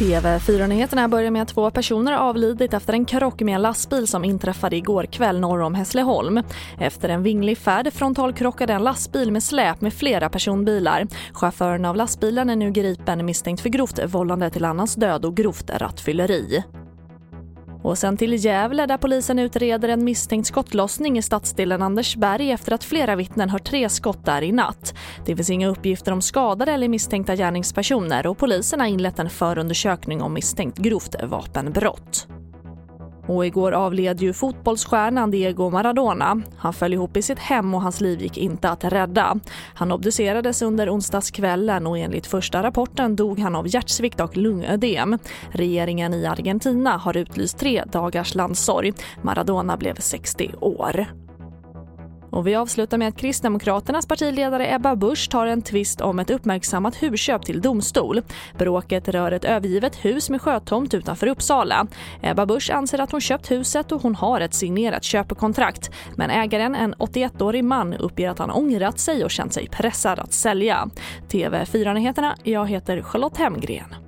TV4-nyheterna börjar med att två personer avlidit efter en krock med en lastbil som inträffade igår kväll norr om Hässleholm. Efter en vinglig färd frontalkrockade en lastbil med släp med flera personbilar. Chauffören av lastbilen är nu gripen misstänkt för grovt vållande till annans död och grovt rattfylleri. Och sen till Gävle där polisen utreder en misstänkt skottlossning i stadsdelen Andersberg efter att flera vittnen hört tre skott där i natt. Det finns inga uppgifter om skadade eller misstänkta gärningspersoner och polisen har inlett en förundersökning om misstänkt grovt vapenbrott. Och igår avled ju fotbollsstjärnan Diego Maradona. Han föll ihop i sitt hem och hans liv gick inte att rädda. Han obducerades under onsdagskvällen och enligt första rapporten dog han av hjärtsvikt och lungödem. Regeringen i Argentina har utlyst tre dagars landssorg. Maradona blev 60 år. Och vi avslutar med att Kristdemokraternas partiledare Ebba Busch tar en tvist om ett uppmärksammat husköp till domstol. Bråket rör ett övergivet hus med sjötomt utanför Uppsala. Ebba Busch anser att hon köpt huset och hon har ett signerat köpekontrakt. Men ägaren, en 81-årig man, uppger att han ångrat sig och känt sig pressad att sälja. TV4-nyheterna, jag heter Charlotte Hemgren.